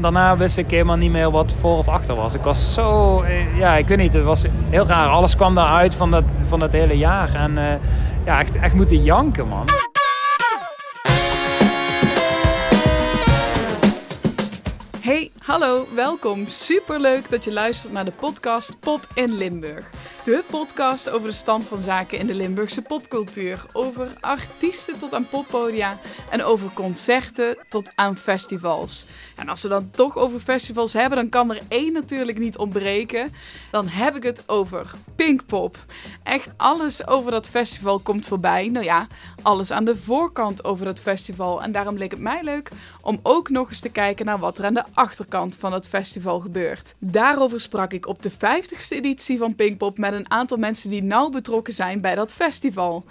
Daarna wist ik helemaal niet meer wat voor of achter was. Ik was zo, eh, ja, ik weet niet, het was heel raar. Alles kwam daaruit van dat, van dat hele jaar. En uh, ja, echt, echt moeten janken, man. Hallo, welkom. Superleuk dat je luistert naar de podcast Pop in Limburg. De podcast over de stand van zaken in de Limburgse popcultuur. Over artiesten tot aan poppodia en over concerten tot aan festivals. En als we dan toch over festivals hebben, dan kan er één natuurlijk niet ontbreken. Dan heb ik het over Pinkpop. Echt alles over dat festival komt voorbij. Nou ja, alles aan de voorkant over dat festival. En daarom leek het mij leuk om ook nog eens te kijken naar wat er aan de achterkant van het festival gebeurt. Daarover sprak ik op de 50ste editie van Pinkpop met een aantal mensen die nauw betrokken zijn bij dat festival.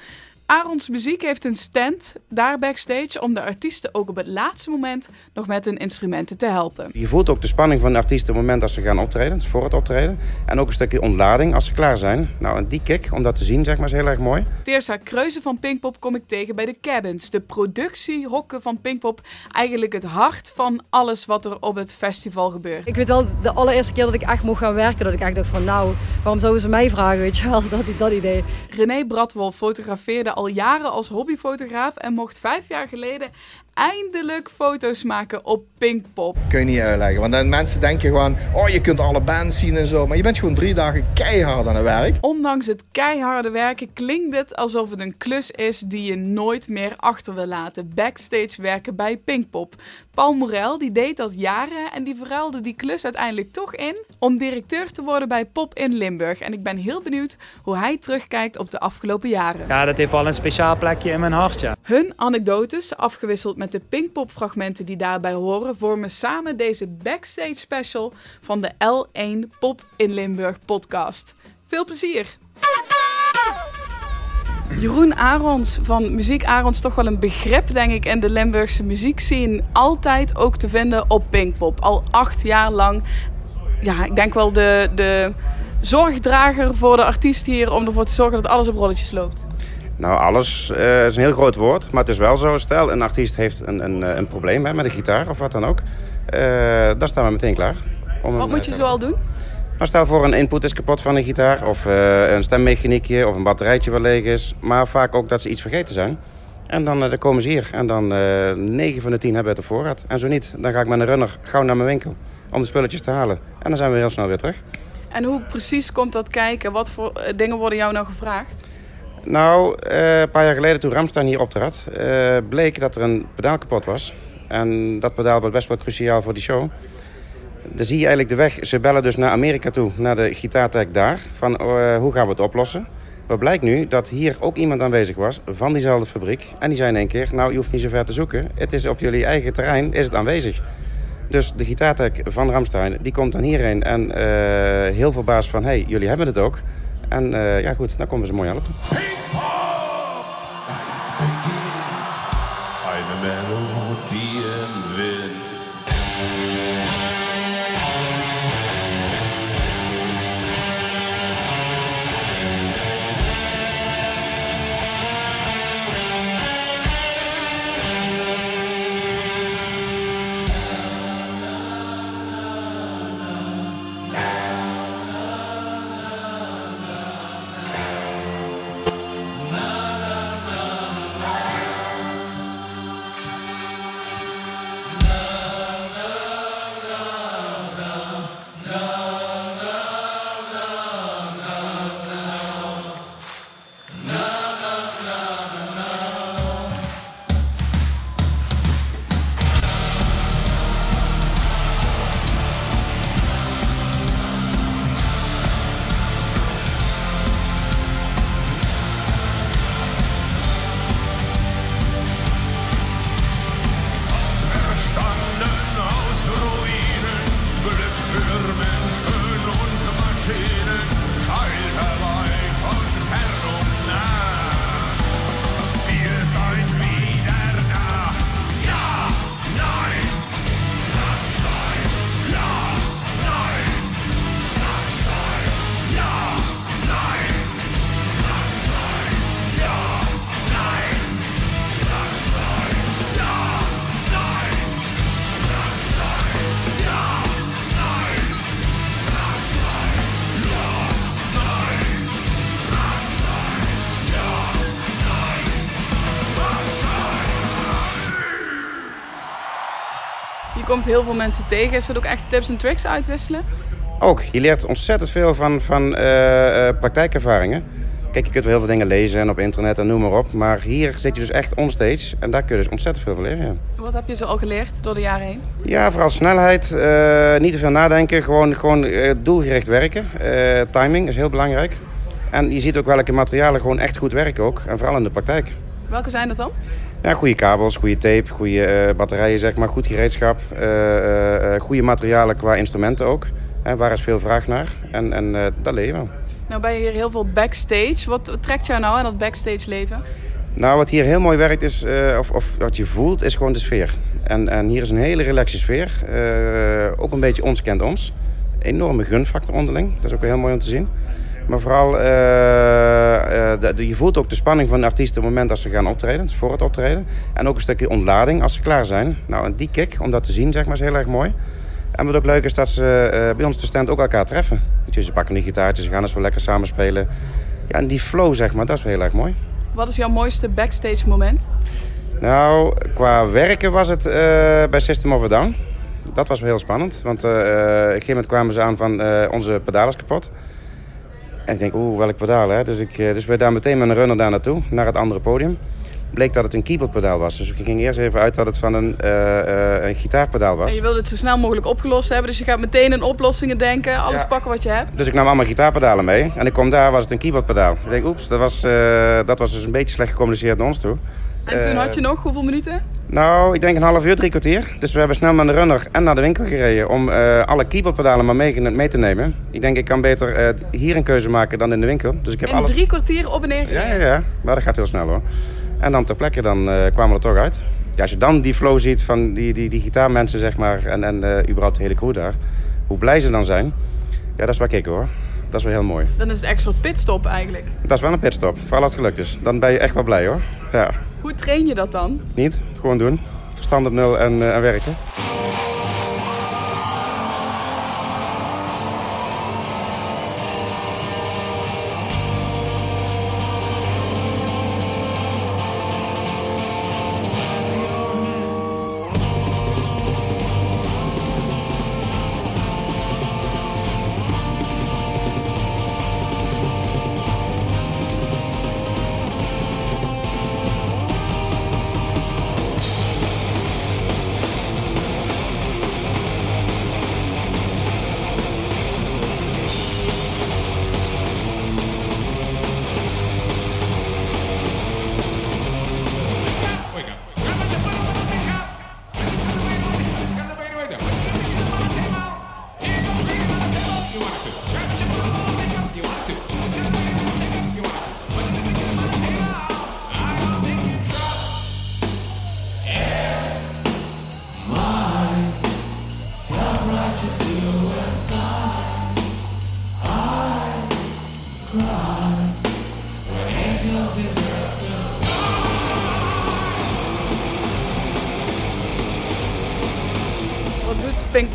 Arons Muziek heeft een stand daar backstage om de artiesten ook op het laatste moment nog met hun instrumenten te helpen. Je voelt ook de spanning van de artiesten op het moment dat ze gaan optreden, voor het optreden. En ook een stukje ontlading als ze klaar zijn. Nou, en die kick, om dat te zien, zeg maar, is heel erg mooi. Teersa Kreuzen van Pinkpop kom ik tegen bij de Cabins. De productiehokken van Pinkpop. Eigenlijk het hart van alles wat er op het festival gebeurt. Ik weet wel, de allereerste keer dat ik echt mocht gaan werken, dat ik echt dacht van nou, waarom zouden ze mij vragen, weet je wel, dat, dat idee. René Bradwolf fotografeerde al jaren als hobbyfotograaf en mocht vijf jaar geleden eindelijk foto's maken op Pinkpop. Kun je niet uitleggen, want dan mensen denken gewoon, oh je kunt alle bands zien en zo, maar je bent gewoon drie dagen keihard aan het werk. Ondanks het keiharde werken klinkt het alsof het een klus is die je nooit meer achter wil laten. Backstage werken bij Pinkpop. Paul Morel die deed dat jaren en die verruilde die klus uiteindelijk toch in om directeur te worden bij Pop in Limburg. En ik ben heel benieuwd hoe hij terugkijkt op de afgelopen jaren. Ja, dat heeft wel een speciaal plekje in mijn hart, ja. Hun anekdotes, afgewisseld met de Pinkpop-fragmenten die daarbij horen, vormen samen deze backstage special van de L1 Pop in Limburg podcast. Veel plezier! Jeroen Arons van Muziek Arons, toch wel een begrip denk ik in de Limburgse muziekscene. Altijd ook te vinden op Pinkpop. Al acht jaar lang. Ja, ik denk wel de, de zorgdrager voor de artiest hier om ervoor te zorgen dat alles op rolletjes loopt. Nou, alles uh, is een heel groot woord, maar het is wel zo. Stel, een artiest heeft een, een, eh, een probleem hè, met een gitaar of wat dan ook. Uh, daar staan we meteen klaar. Om wat moet je zoal doen? Nou, stel voor een input is kapot van een gitaar of uh, een stemmechaniekje of een batterijtje wat leeg is. Maar vaak ook dat ze iets vergeten zijn. En dan, dan komen ze hier en dan 9 van de 10 hebben het op voorraad. En zo niet, dan ga ik met een runner gauw naar mijn winkel om de spulletjes te halen. En dan zijn we heel snel weer terug. En hoe precies komt dat kijken? Wat voor dingen worden jou nou gevraagd? Nou, uh, een paar jaar geleden toen Ramstein hier optrad, uh, bleek dat er een pedaal kapot was. En dat pedaal was best wel cruciaal voor die show. Dan zie je eigenlijk de weg. Ze bellen dus naar Amerika toe, naar de gitaartech daar. Van uh, hoe gaan we het oplossen? Maar blijkt nu dat hier ook iemand aanwezig was van diezelfde fabriek. En die zei in één keer, nou je hoeft niet zo ver te zoeken. Het is op jullie eigen terrein, is het aanwezig. Dus de gitaartech van Ramstein, die komt dan hierheen en heel verbaasd van... hé, hey, jullie hebben het ook. En uh, ja goed, dan komen ze mooi helpen. Komt heel veel mensen tegen. Is het ook echt tips en tricks uitwisselen? Ook. Je leert ontzettend veel van, van eh, eh, praktijkervaringen. Kijk, je kunt wel heel veel dingen lezen en op internet en noem maar op. Maar hier zit je dus echt onstage en daar kun je dus ontzettend veel van leren. Ja, Wat heb je zo al geleerd door de jaren heen? ja vooral snelheid, eh, niet te veel nadenken, gewoon, gewoon doelgericht werken. Timing is heel belangrijk. En je ziet ook welke materialen gewoon echt goed werken ook. En vooral in de praktijk. Welke zijn dat dan? Ja, goede kabels, goede tape, goede eh, batterijen, zeg maar, goed gereedschap. eh, eh, goede materialen qua instrumenten ook. Hè, waar is veel vraag naar? En, en eh, dat wel. Nou ben je hier heel veel backstage. Wat trekt jou nou aan dat backstage leven? Nou, wat hier heel mooi werkt is, of, of wat je voelt, is gewoon de sfeer. En, en hier is een hele relaxe sfeer. Ook een beetje ons kent ons. Enorme gunfactor onderling. Dat is ook heel mooi om te zien. Maar vooral, de- de- je voelt ook de spanning van de artiesten op het moment dat ze gaan optreden. Dus voor het optreden. En ook een stukje ontlading als ze klaar zijn. Nou, en die kick, om dat te zien, zeg maar, is heel erg mooi. En wat ook leuk is, dat ze eh, bij ons de stand ook elkaar treffen. Dus ze pakken die gitaartjes, ze gaan eens wel lekker samen spelen. Ja, en die flow, zeg maar, dat is wel heel erg mooi. Wat is jouw mooiste backstage moment? Nou, qua werken was het bij System of a Down. Dat was wel heel spannend, want op een gegeven moment kwamen ze aan van onze pedaal is kapot. En ik denk, oeh, welk pedaal hè? Dus, ik, eh, dus wij daar meteen met een runner daar naartoe, naar het andere podium. Bleek dat het een keyboardpedaal was. Dus ik ging eerst even uit dat het van een, eh, eh, een gitaarpedaal was. En je wilde het zo snel mogelijk opgelost hebben, dus je gaat meteen in oplossingen denken, alles Ja. pakken wat je hebt. Dus ik nam allemaal gitaarpedalen mee. En ik kom daar, was het een keyboardpedaal. Ik denk, oeps, dat was, dat was dus een beetje slecht gecommuniceerd naar ons toe. En toen Eh, had je nog hoeveel minuten? Nou, ik denk een half uur, drie kwartier. Dus we hebben snel met de runner en naar de winkel gereden om eh, alle keyboardpedalen maar mee, mee te nemen. Ik denk, ik kan beter eh, hier een keuze maken dan in de winkel. Dus ik heb In alles... drie kwartier op en neer Ja, gereden. ja, ja. Maar dat gaat heel snel hoor. En dan ter plekke, dan eh, kwamen we er toch uit. Ja, als je dan die flow ziet van die, die, die gitaarmensen, zeg maar, en, en eh, überhaupt de hele crew daar. Hoe blij ze dan zijn. Ja, dat is waar ik hoor. Dat is wel heel mooi. Dan is het echt een soort pitstop eigenlijk. Dat is wel een pitstop. Vooral als het gelukt is. Dan ben je echt wel blij hoor. Ja, Hoe train je dat dan? niet. Gewoon doen. Verstand op nul en, eh, en werken.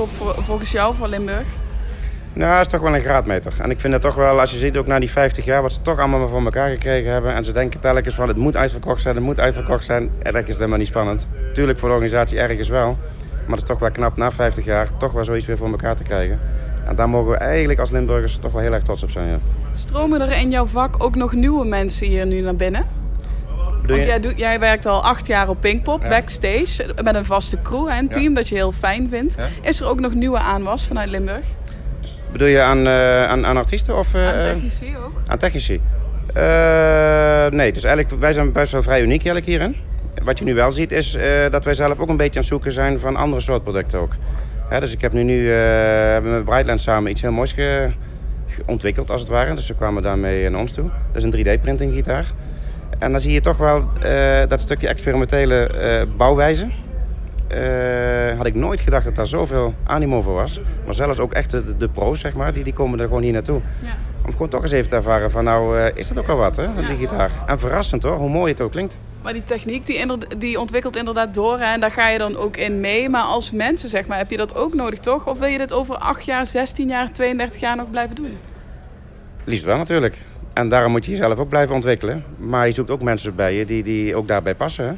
Volgens jou voor Limburg? Nou, dat is toch wel een graadmeter. En ik vind het toch wel, als je ziet ook na die 50 jaar, wat ze toch allemaal voor elkaar gekregen hebben. En ze denken telkens van het moet uitverkocht zijn, het moet uitverkocht zijn. En dat is helemaal niet spannend. Tuurlijk voor de organisatie ergens wel. Maar het is toch wel knap na 50 jaar toch wel zoiets weer voor elkaar te krijgen. En daar mogen we eigenlijk als Limburgers toch wel heel erg trots op zijn. Ja. Stromen er in jouw vak ook nog nieuwe mensen hier nu naar binnen? Want jij, doet, jij werkt al acht jaar op Pinkpop, Ja. backstage, met een vaste crew, Ja. team dat je heel fijn vindt. Ja. Is er ook nog nieuwe aanwas vanuit Limburg? Bedoel je aan, eh, aan, aan artiesten of eh, Aan technici ook? aan technici? Eh, nee, dus eigenlijk wij zijn best wel vrij uniek eigenlijk hierin. Wat je nu wel ziet is eh, dat wij zelf ook een beetje aan het zoeken zijn van andere soort producten ook. Hè, dus ik heb nu, nu eh, met Brightland samen iets heel moois ge- ontwikkeld als het ware. Dus we kwamen daarmee naar ons toe. Dat is een 3D-printing gitaar. En dan zie je toch wel eh, dat stukje experimentele eh, bouwwijze. Eh, had ik nooit gedacht dat daar zoveel animo voor was. Maar zelfs ook echt de, de pro's, zeg maar, die, die komen er gewoon hier naartoe. Ja. Om gewoon toch eens even te ervaren van nou, is dat ook wel wat, hè, met die gitaar. En verrassend hoor, hoe mooi het ook klinkt. Maar die techniek die, die ontwikkelt inderdaad door hè, en daar ga je dan ook in mee. Maar als mensen, zeg maar, heb je dat ook nodig, toch? Of wil je dit over 8 jaar, 16 jaar, 32 jaar nog blijven doen? Liefst wel natuurlijk. En daarom moet je jezelf ook blijven ontwikkelen. Maar je zoekt ook mensen bij je die, die ook daarbij passen. Hè.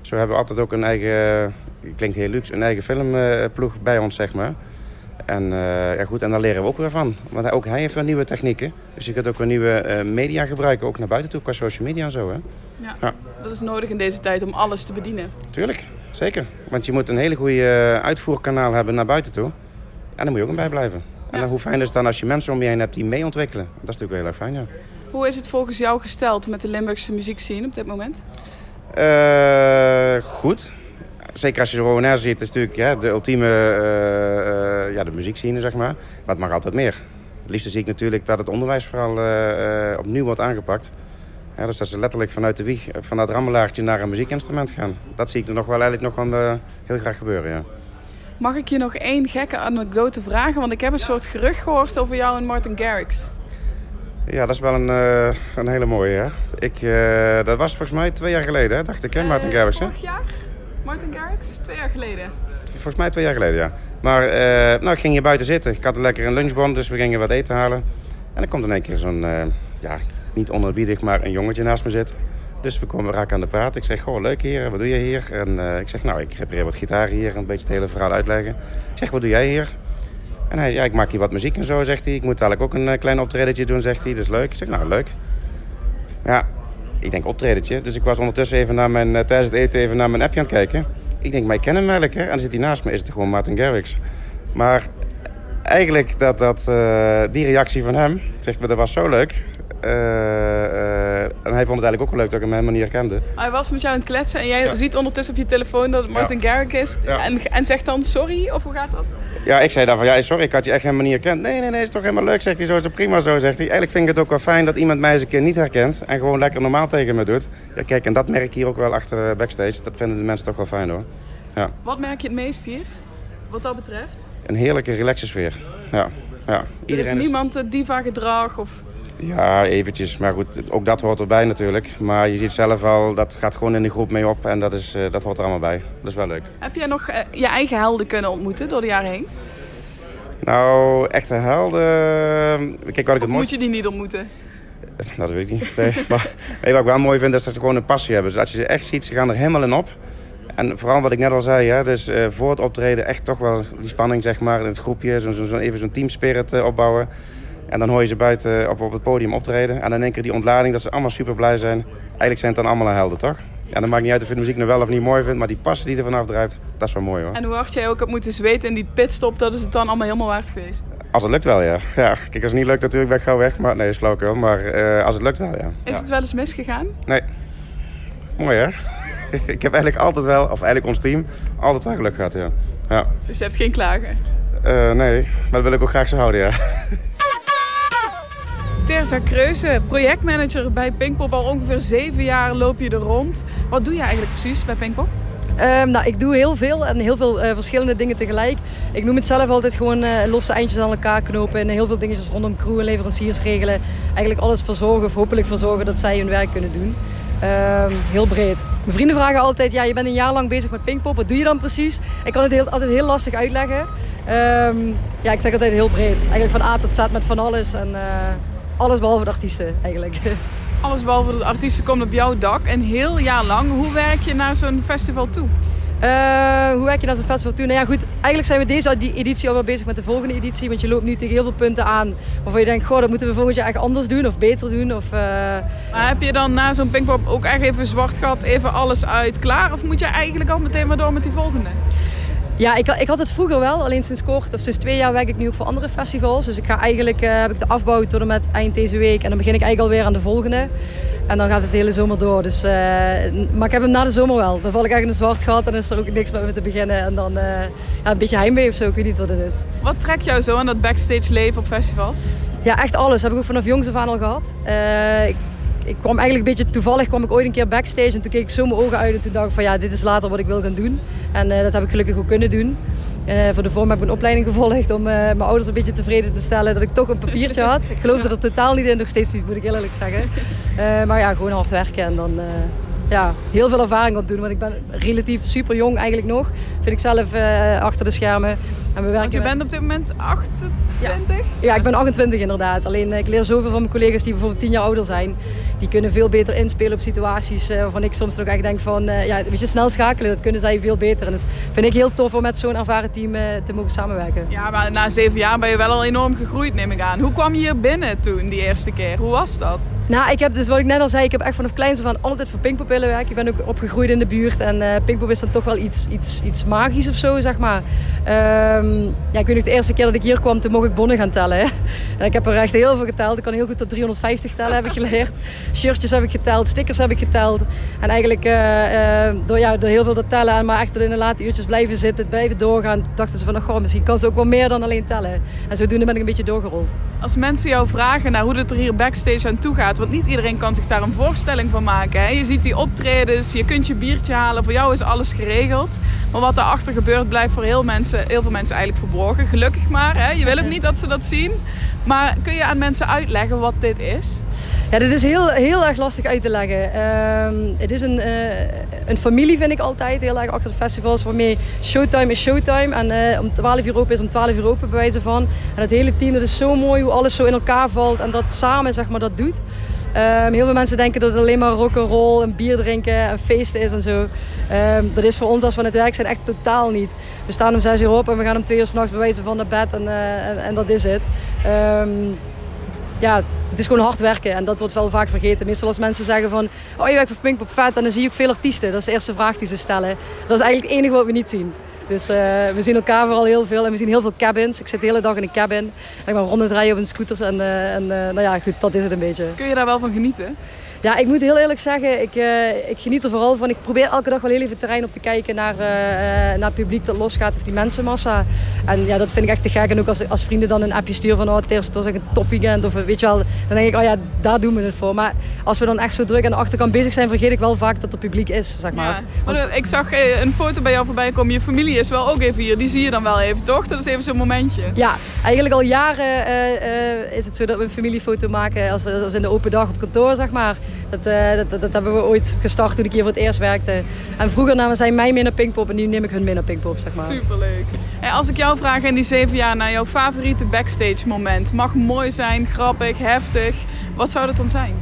Zo hebben we altijd ook een eigen klinkt heel luxe, een eigen filmploeg bij ons, zeg maar. En, uh, ja, goed, en daar leren we ook weer van. Want ook hij heeft weer nieuwe technieken. Dus je kunt ook weer nieuwe uh, media gebruiken, ook naar buiten toe, qua social media en zo. Hè? Ja, ja, dat is nodig in deze tijd om alles te bedienen. Tuurlijk, zeker. Want je moet een hele goede uitvoerkanaal hebben naar buiten toe. En daar moet je ook een bij blijven. En dan, hoe fijn is het dan als je mensen om je heen hebt die mee ontwikkelen. Dat is natuurlijk heel erg fijn, ja. Hoe is het volgens jou gesteld met de Limburgse muziekscene op dit moment? Uh, goed. Zeker als je de Rowenaise ziet, is natuurlijk ja, de ultieme uh, ja, de muziekscene, zeg maar. Maar het mag altijd meer. Het liefste zie ik natuurlijk dat het onderwijs vooral opnieuw wordt aangepakt. Ja, dus dat ze letterlijk vanuit de wieg, van dat rammelaartje naar een muziekinstrument gaan. Dat zie ik er nog wel eigenlijk nog wel heel graag gebeuren, ja. Mag ik je nog één gekke anekdote vragen? Want ik heb een soort gerucht gehoord over jou en Martin Garrix. Ja, dat is wel een, uh, een hele mooie. Hè? Ik, uh, dat was volgens mij twee jaar geleden, hè? dacht ik, hè, Martin uh, Garrix. Vorig jaar? Martin Garrix? Twee jaar geleden. Volgens mij twee jaar geleden, ja. Maar nou, ik ging hier buiten zitten. Ik had lekker een lunchbon, dus we gingen wat eten halen. En dan komt in één keer zo'n, ja, niet onerbiedig, maar een jongetje naast me zitten. Dus we komen raak aan de praat. Ik zeg, goh, leuk hier, wat doe je hier? En uh, ik zeg, nou, ik repareer wat gitaar hier, een beetje het hele verhaal uitleggen. Ik zeg, wat doe jij hier? En hij, ja, ik maak hier wat muziek en zo, zegt hij. Ik moet eigenlijk ook een uh, klein optredentje doen, zegt hij. Dat is leuk. Ik zeg, nou, leuk. Ja, ik denk optredentje. Dus ik was ondertussen even naar mijn, uh, tijdens het eten even naar mijn appje aan het kijken. Ik denk, maar ik ken hem eigenlijk, hè? En dan zit hij naast me, is het gewoon Martin Garrix. Maar eigenlijk dat, dat, die reactie van hem, zegt me, dat was zo leuk. Uh, uh, en hij vond het eigenlijk ook wel leuk dat ik hem helemaal niet herkende. Hij was met jou aan het kletsen en jij ja. ziet ondertussen op je telefoon dat het Martin ja. Garrix is. Ja. En, en zegt dan sorry, of hoe gaat dat? Ja, ik zei dan van ja, sorry, ik had je echt helemaal niet herkend. Nee, nee, nee, is toch helemaal leuk, zegt hij. Zo is het prima zo, zegt hij. Eigenlijk vind ik het ook wel fijn dat iemand mij eens een keer niet herkent en gewoon lekker normaal tegen me doet. Ja, kijk, en dat merk ik hier ook wel achter backstage. Dat vinden de mensen toch wel fijn hoor. Ja. Wat merk je het meest hier, wat dat betreft? Een heerlijke, relaxe sfeer. Ja. Ja. Iedereen er is niemand is... diva gedrag of... Ja, eventjes. Maar goed, ook dat hoort erbij natuurlijk. Maar je ziet zelf al, dat gaat gewoon in de groep mee op. En dat, is, uh, dat hoort er allemaal bij. Dat is wel leuk. Heb jij nog uh, je eigen helden kunnen ontmoeten door de jaren heen? Nou, echte helden... Kijk, wat ik het moet je die niet ontmoeten? Dat weet ik niet. Nee, maar nee, wat ik wel mooi vind, is dat ze gewoon een passie hebben. Dus als je ze echt ziet, ze gaan er helemaal in op. En vooral wat ik net al zei, hè, dus uh, voor het optreden echt toch wel die spanning, zeg maar, in het groepje. Zo, zo, zo even zo'n teamspirit uh, opbouwen. En dan hoor je ze buiten of op het podium optreden. En dan denk ik die ontlading dat ze allemaal super blij zijn. Eigenlijk zijn het dan allemaal helden, toch? Ja, dan maakt niet uit of je de muziek nou wel of niet mooi vindt. Maar die passie die er vanaf drijft, dat is wel mooi hoor. En hoe hard jij ook hebt moeten zweten in die pitstop, dat is het dan allemaal helemaal waard geweest? Als het lukt wel, ja. ja. Kijk, als het niet lukt natuurlijk ben ik gauw weg. Maar nee, is flauwekul. Maar uh, als het lukt wel, ja. Is ja. het wel eens misgegaan? Nee. Mooi hè? ik heb eigenlijk altijd wel, of eigenlijk ons team, altijd wel geluk gehad, ja. ja. Dus je hebt geen klagen? Uh, nee, maar dat wil ik ook graag zo houden, ja. Terza Kreuze, projectmanager bij Pinkpop. Al ongeveer zeven jaar loop je er rond. Wat doe je eigenlijk precies bij Pinkpop? Um, nou, ik doe heel veel en heel veel uh, verschillende dingen tegelijk. Ik noem het zelf altijd gewoon uh, losse eindjes aan elkaar knopen en heel veel dingetjes rondom crew en leveranciers regelen. Eigenlijk alles verzorgen of hopelijk verzorgen dat zij hun werk kunnen doen. Um, heel breed. Mijn vrienden vragen altijd, ja, je bent een jaar lang bezig met Pinkpop, wat doe je dan precies? Ik kan het altijd heel lastig uitleggen. Um, ja, ik zeg altijd heel breed. Eigenlijk van A tot Z met van alles en uh, alles behalve de artiesten eigenlijk. Alles behalve de artiesten komt op jouw dak. Een heel jaar lang. Hoe werk je naar zo'n festival toe? Uh, hoe werk je naar zo'n festival toe? Nou ja, goed. Eigenlijk zijn we deze editie alweer bezig met de volgende editie. Want je loopt nu tegen heel veel punten aan waarvan je denkt, goh, dat moeten we volgend jaar echt anders doen of beter doen. Of, uh... Maar heb je dan na zo'n Pinkpop ook echt even zwart gat, even alles uit, klaar? Of moet je eigenlijk al meteen maar door met die volgende? Ja, ik, ik had het vroeger wel. Alleen sinds kort, of sinds twee jaar werk ik nu ook voor andere festivals. Dus ik ga eigenlijk, uh, heb ik de afbouw tot en met eind deze week. En dan begin ik eigenlijk alweer aan de volgende. En dan gaat het de hele zomer door. Dus, uh, maar ik heb hem na de zomer wel. Dan val ik echt in een zwart gat en is er ook niks met me te beginnen. En dan uh, ja, een beetje heimwee of zo, ik weet niet wat het is. Wat trekt jou zo aan dat backstage leven op festivals? Ja, echt alles. Dat heb ik ook vanaf jongs af aan al gehad. Uh, ik, ik kwam eigenlijk een beetje toevallig kwam ik ooit een keer backstage en toen keek ik zo mijn ogen uit en toen dacht ik van ja, dit is later wat ik wil gaan doen. En uh, dat heb ik gelukkig ook kunnen doen. Uh, voor de vorm heb ik een opleiding gevolgd om uh, mijn ouders een beetje tevreden te stellen dat ik toch een papiertje had. Ik geloofde er totaal niet in, nog steeds niet, moet ik eerlijk zeggen. maar ja, gewoon hard werken en dan ja, heel veel ervaring opdoen. Want ik ben relatief super jong eigenlijk nog, vind ik zelf achter de schermen. En we werken Want je met- bent op dit moment 28? Ja, ik ben 28 inderdaad. Alleen eh, ik leer zoveel van mijn collega's die bijvoorbeeld 10 jaar ouder zijn. Die kunnen veel beter inspelen op situaties eh, waarvan ik soms nog echt denk van... eh, ja, weet je, snel schakelen, dat kunnen zij veel beter. En dat vind ik heel tof om met zo'n ervaren team te mogen samenwerken. Ja, maar na zeven jaar ben je wel al enorm gegroeid, neem ik aan. Hoe kwam je hier binnen toen, die eerste keer? Hoe was dat? Nou, ik heb dus wat ik net al zei, ik heb echt vanaf kleins af aan altijd voor Pinkpop willen werken. Ik ben ook opgegroeid in de buurt en eh Pinkpop is dan toch wel iets, iets, iets magisch of zo, zeg maar. Ehm, ja, ik weet nog de eerste keer dat ik hier kwam, toen mocht ik bonnen gaan tellen. Hè. En ik heb er echt heel veel geteld. Ik kan heel goed tot 350 tellen, heb ik geleerd. Shirtjes heb ik geteld, stickers heb ik geteld. En eigenlijk eh, eh, door, ja, door heel veel te tellen en maar echt in de late uurtjes blijven zitten, blijven doorgaan, dachten ze van, oh, goh, misschien kan ze ook wel meer dan alleen tellen. En zodoende ben ik een beetje doorgerold. Als mensen jou vragen naar hoe het er hier backstage aan toe gaat, want niet iedereen kan zich daar een voorstelling van maken. Hè? Je ziet die optredens, je kunt je biertje halen, voor jou is alles geregeld. Maar wat daarachter gebeurt blijft voor heel, mensen, heel veel mensen eigenlijk verborgen. Gelukkig maar, hè? je wil ook niet dat ze dat zien. Maar kun je aan mensen uitleggen wat dit is? Ja, dit is heel, heel erg lastig uit te leggen. Ehm, het is een, eh, een familie, vind ik altijd, heel erg achter de festivals. Waarmee showtime is showtime. En eh, om 12 uur open is om 12 uur open, bij wijze van. En het hele team, dat is zo mooi hoe alles zo in elkaar valt. En dat samen, zeg maar, dat doet. Ehm, heel veel mensen denken dat het alleen maar rock'n'roll en bier drinken en feesten is en zo. Ehm, dat is voor ons als we aan het werk zijn echt totaal niet. We staan om 6 uur op en we gaan om 2 uur s'nachts wijze van naar bed en, eh, en, en dat is het. Ehm, ja, het is gewoon hard werken en dat wordt wel vaak vergeten. Meestal als mensen zeggen van, oh je werkt voor Pinkpop vet en dan zie je ook veel artiesten. Dat is de eerste vraag die ze stellen. Dat is eigenlijk het enige wat we niet zien. Dus eh, we zien elkaar vooral heel veel en we zien heel veel cabins. Ik zit de hele dag in een cabin en ik ben ronddraaien op een scooter en, eh, en nou ja, goed, dat is het een beetje. Kun je daar wel van genieten? Ja, ik moet heel eerlijk zeggen, ik, eh, ik geniet er vooral van. Ik probeer elke dag wel heel even terrein op te kijken naar, eh, eh, naar het publiek dat losgaat of die mensenmassa. En ja, dat vind ik echt te gek. En ook als, als vrienden dan een appje sturen van oh, het eerste was echt een topweekend of weet je wel. Dan denk ik, oh ja, daar doen we het voor. Maar als we dan echt zo druk aan de achterkant bezig zijn, vergeet ik wel vaak dat er publiek is, zeg maar. Ja. Maar ik zag een foto bij jou voorbij komen. Je familie is wel ook even hier. Die zie je dan wel even, toch? Dat is even zo'n momentje. Ja, eigenlijk al jaren is het zo dat we een familiefoto maken als, als in de open dag op kantoor, zeg maar. Dat, eh, dat, dat, dat hebben we ooit gestart toen ik hier voor het eerst werkte. En vroeger namen zij mij mee naar Pinkpop en nu neem ik hun mee naar Pinkpop, zeg maar. Superleuk. En als ik jou vraag in die zeven jaar naar jouw favoriete backstage moment. Mag mooi zijn, grappig, heftig. Wat zou dat dan zijn?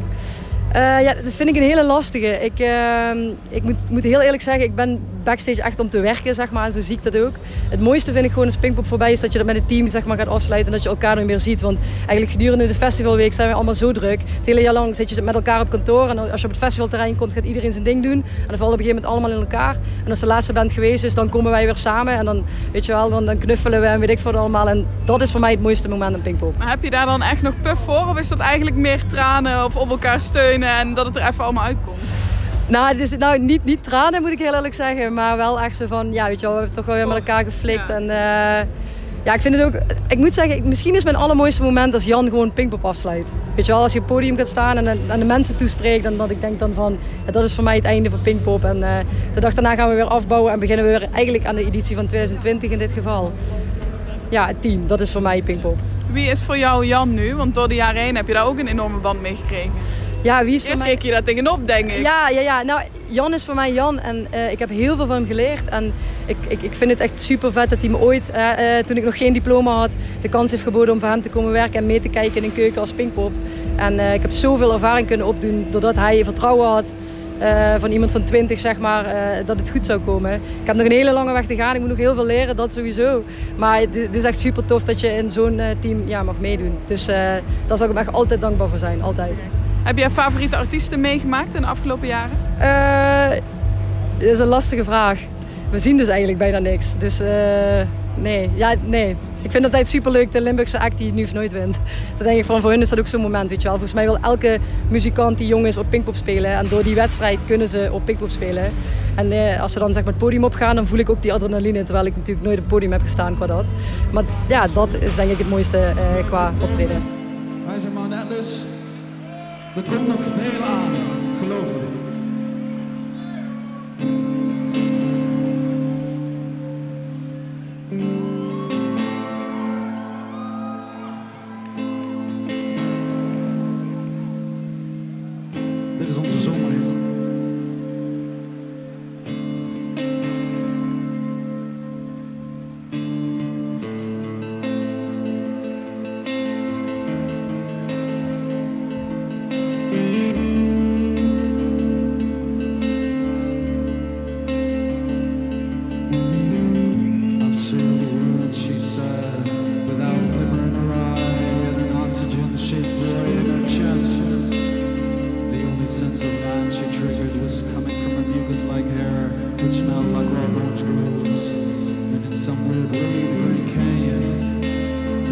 Eh, ja, dat vind ik een hele lastige. Ik, eh, ik moet, moet heel eerlijk zeggen, ik ben backstage echt om te werken, zeg maar. En zo zie ik dat ook. Het mooiste vind ik gewoon als Pinkpop voorbij is dat je dat met het team zeg maar, gaat afsluiten. En dat je elkaar nog meer ziet. Want eigenlijk gedurende de festivalweek zijn we allemaal zo druk. Het hele jaar lang zit je met elkaar op kantoor. En als je op het festivalterrein komt, gaat iedereen zijn ding doen. En dan vallen op een gegeven moment allemaal in elkaar. En als de laatste band geweest is, dan komen wij weer samen. En dan, weet je wel, dan, knuffelen we en weet ik wat allemaal. En dat is voor mij het mooiste moment aan Pinkpop. Maar heb je daar dan echt nog puff voor? Of is dat eigenlijk meer tranen of op elkaar steunen en dat het er even allemaal uitkomt? Nou, het is nou niet, niet tranen moet ik heel eerlijk zeggen, maar wel echt zo van, ja, weet je wel, we hebben toch wel weer met elkaar geflikt. Ja. En eh, ja, ik vind het ook, ik moet zeggen, misschien is mijn allermooiste moment als Jan gewoon Pinkpop afsluit. Weet je wel, als je op het podium gaat staan en aan de mensen toespreekt, dan dat ik denk dan van, ja, dat is voor mij het einde van Pinkpop. En eh, de dag daarna gaan we weer afbouwen en beginnen we weer eigenlijk aan de editie van 2020 in dit geval. Ja, het team, dat is voor mij Pinkpop. Wie is voor jou Jan nu? Want door de jaren heen heb je daar ook een enorme band mee gekregen. Ja, wie is voor Eerst mij... keek je daar tegenop, denk ik. Ja, ja, ja. Nou, Jan is voor mij Jan en eh, ik heb heel veel van hem geleerd. En ik, ik, ik vind het echt super vet dat hij me ooit, eh, eh, toen ik nog geen diploma had, de kans heeft geboden om voor hem te komen werken en mee te kijken in een keuken als Pinkpop. En ik heb zoveel ervaring kunnen opdoen doordat hij vertrouwen had. van iemand van 20, zeg maar, dat het goed zou komen. Ik heb nog een hele lange weg te gaan. Ik moet nog heel veel leren, dat sowieso. Maar het, het is echt super tof dat je in zo'n team ja, mag meedoen. Dus daar zal ik hem echt altijd dankbaar voor zijn. Altijd. Heb jij favoriete artiesten meegemaakt in de afgelopen jaren? Eh, dat is een lastige vraag. We zien dus eigenlijk bijna niks. Dus eh, nee. Ja, nee. Ik vind het altijd superleuk, de Limburgse act die het nu of nooit wint. Dan denk ik van, voor hun is dat ook zo'n moment, weet je wel. Volgens mij wil elke muzikant die jong is op Pinkpop spelen. En door die wedstrijd kunnen ze op Pinkpop spelen. En eh, als ze dan zeg maar het podium opgaan, dan voel ik ook die adrenaline. Terwijl ik natuurlijk nooit op het podium heb gestaan qua dat. Maar ja, dat is denk ik het mooiste eh, qua optreden. Wij zijn Mount Atlas. Er komt nog veel aan,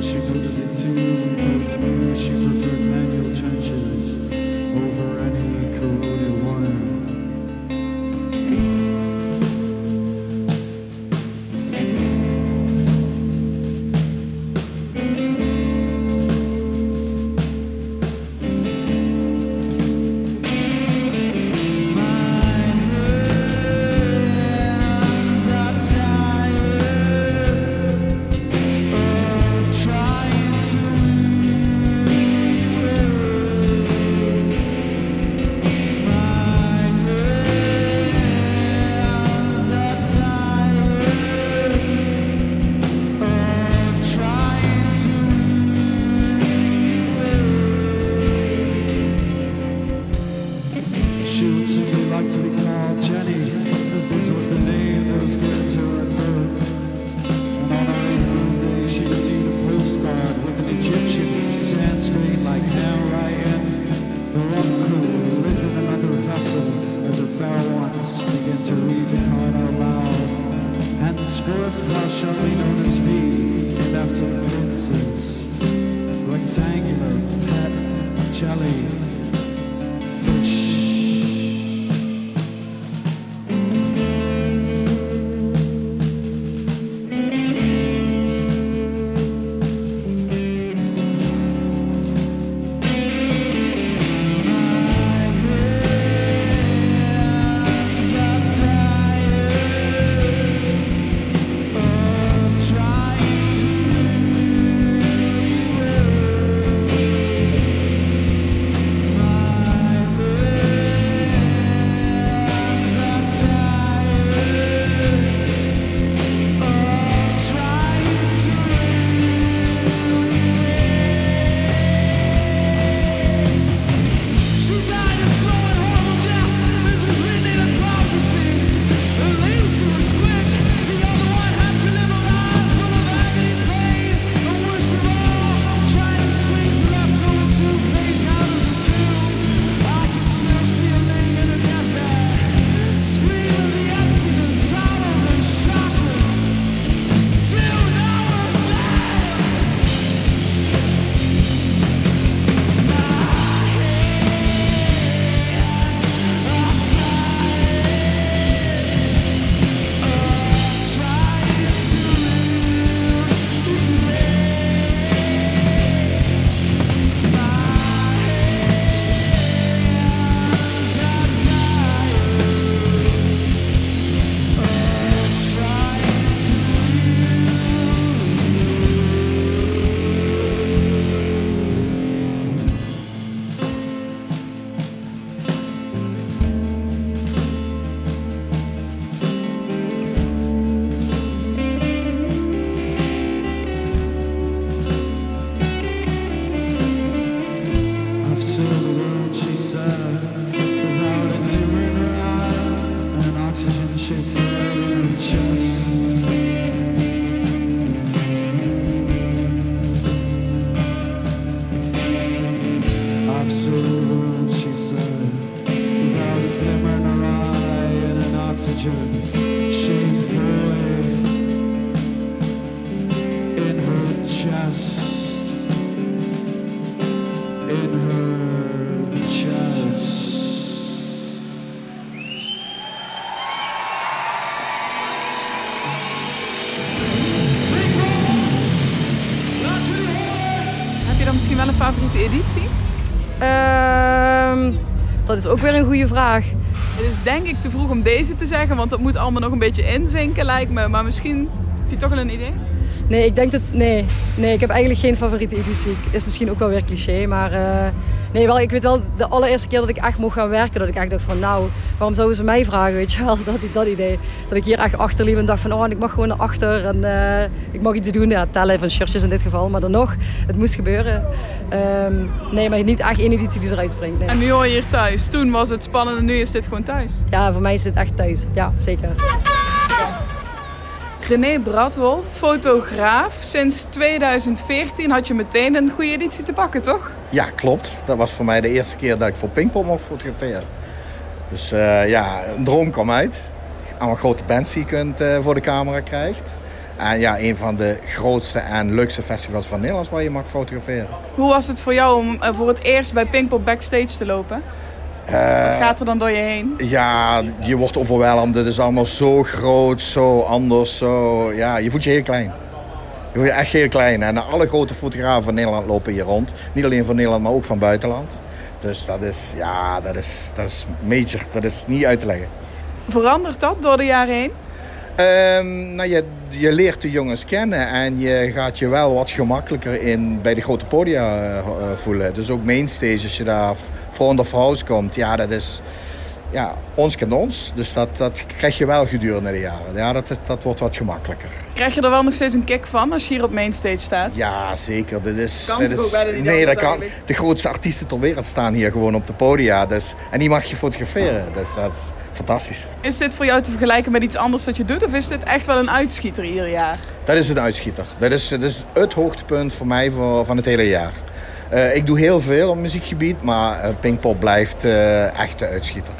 she noticed it too. We both knew she preferred manual trenches dat is ook weer een goede vraag. Het is denk ik te vroeg om deze te zeggen, want dat moet allemaal nog een beetje inzinken lijkt me. Maar misschien heb je toch wel een idee? Nee, ik denk dat. Nee, nee, ik heb eigenlijk geen favoriete editie. Is misschien ook wel weer cliché, maar. eh, nee, wel, ik weet wel, de allereerste keer dat ik echt mocht gaan werken, dat ik echt dacht van, nou, waarom zouden ze mij vragen, weet je wel, dat, dat idee. Dat ik hier echt achter liep en dacht van, oh, ik mag gewoon naar achter en eh, ik mag iets doen. Ja, tellen van shirtjes in dit geval, maar dan nog, het moest gebeuren. Ehm, nee, maar niet echt één editie die eruit springt. Nee. En nu hoor je hier thuis. Toen was het spannend en nu is dit gewoon thuis. Ja, voor mij is dit echt thuis. Ja, zeker. René Bradwolf, fotograaf. Sinds 2014 had je meteen een goede editie te pakken, toch? Ja, klopt. Dat was voor mij de eerste keer dat ik voor Pinkpop mocht fotograferen. Dus eh, ja, een droom kwam uit. Allemaal grote bands die je kunt, eh, voor de camera krijgt. En ja, een van de grootste en leukste festivals van Nederland waar je mag fotograferen. Hoe was het voor jou om eh, voor het eerst bij Pinkpop backstage te lopen? Wat gaat er dan door je heen? Ja, je wordt overweldigd. Het is allemaal zo groot, zo anders. Zo, ja, je voelt je heel klein. Je voelt je echt heel klein. En alle grote fotografen van Nederland lopen hier rond. Niet alleen van Nederland, maar ook van buitenland. Dus dat is, ja, dat is, dat is major. Dat is niet uit te leggen. Verandert dat door de jaren heen? Ehm, nou, je, je leert de jongens kennen en je gaat je wel wat gemakkelijker in bij de grote podia eh, eh, voelen. Dus ook mainstage, als je daar front of house komt, ja, dat is ja, ons kent ons. Dus dat, dat krijg je wel gedurende de jaren. Ja, dat, dat wordt wat gemakkelijker. Krijg je er wel nog steeds een kick van als je hier op mainstage staat? Ja, zeker. Dit is, Kan dit is, bijna niet nee, dat kan. eigenlijk? De grootste artiesten ter wereld staan hier gewoon op de podia. Dus, en die mag je fotograferen. Dus dat is fantastisch. Is dit voor jou te vergelijken met iets anders dat je doet? Of is dit echt wel een uitschieter ieder jaar? Dat is een uitschieter. Dat is, dat is het hoogtepunt voor mij voor, van het hele jaar. Eh, ik doe heel veel op muziekgebied, maar eh, Pinkpop blijft eh, echt de uitschieter.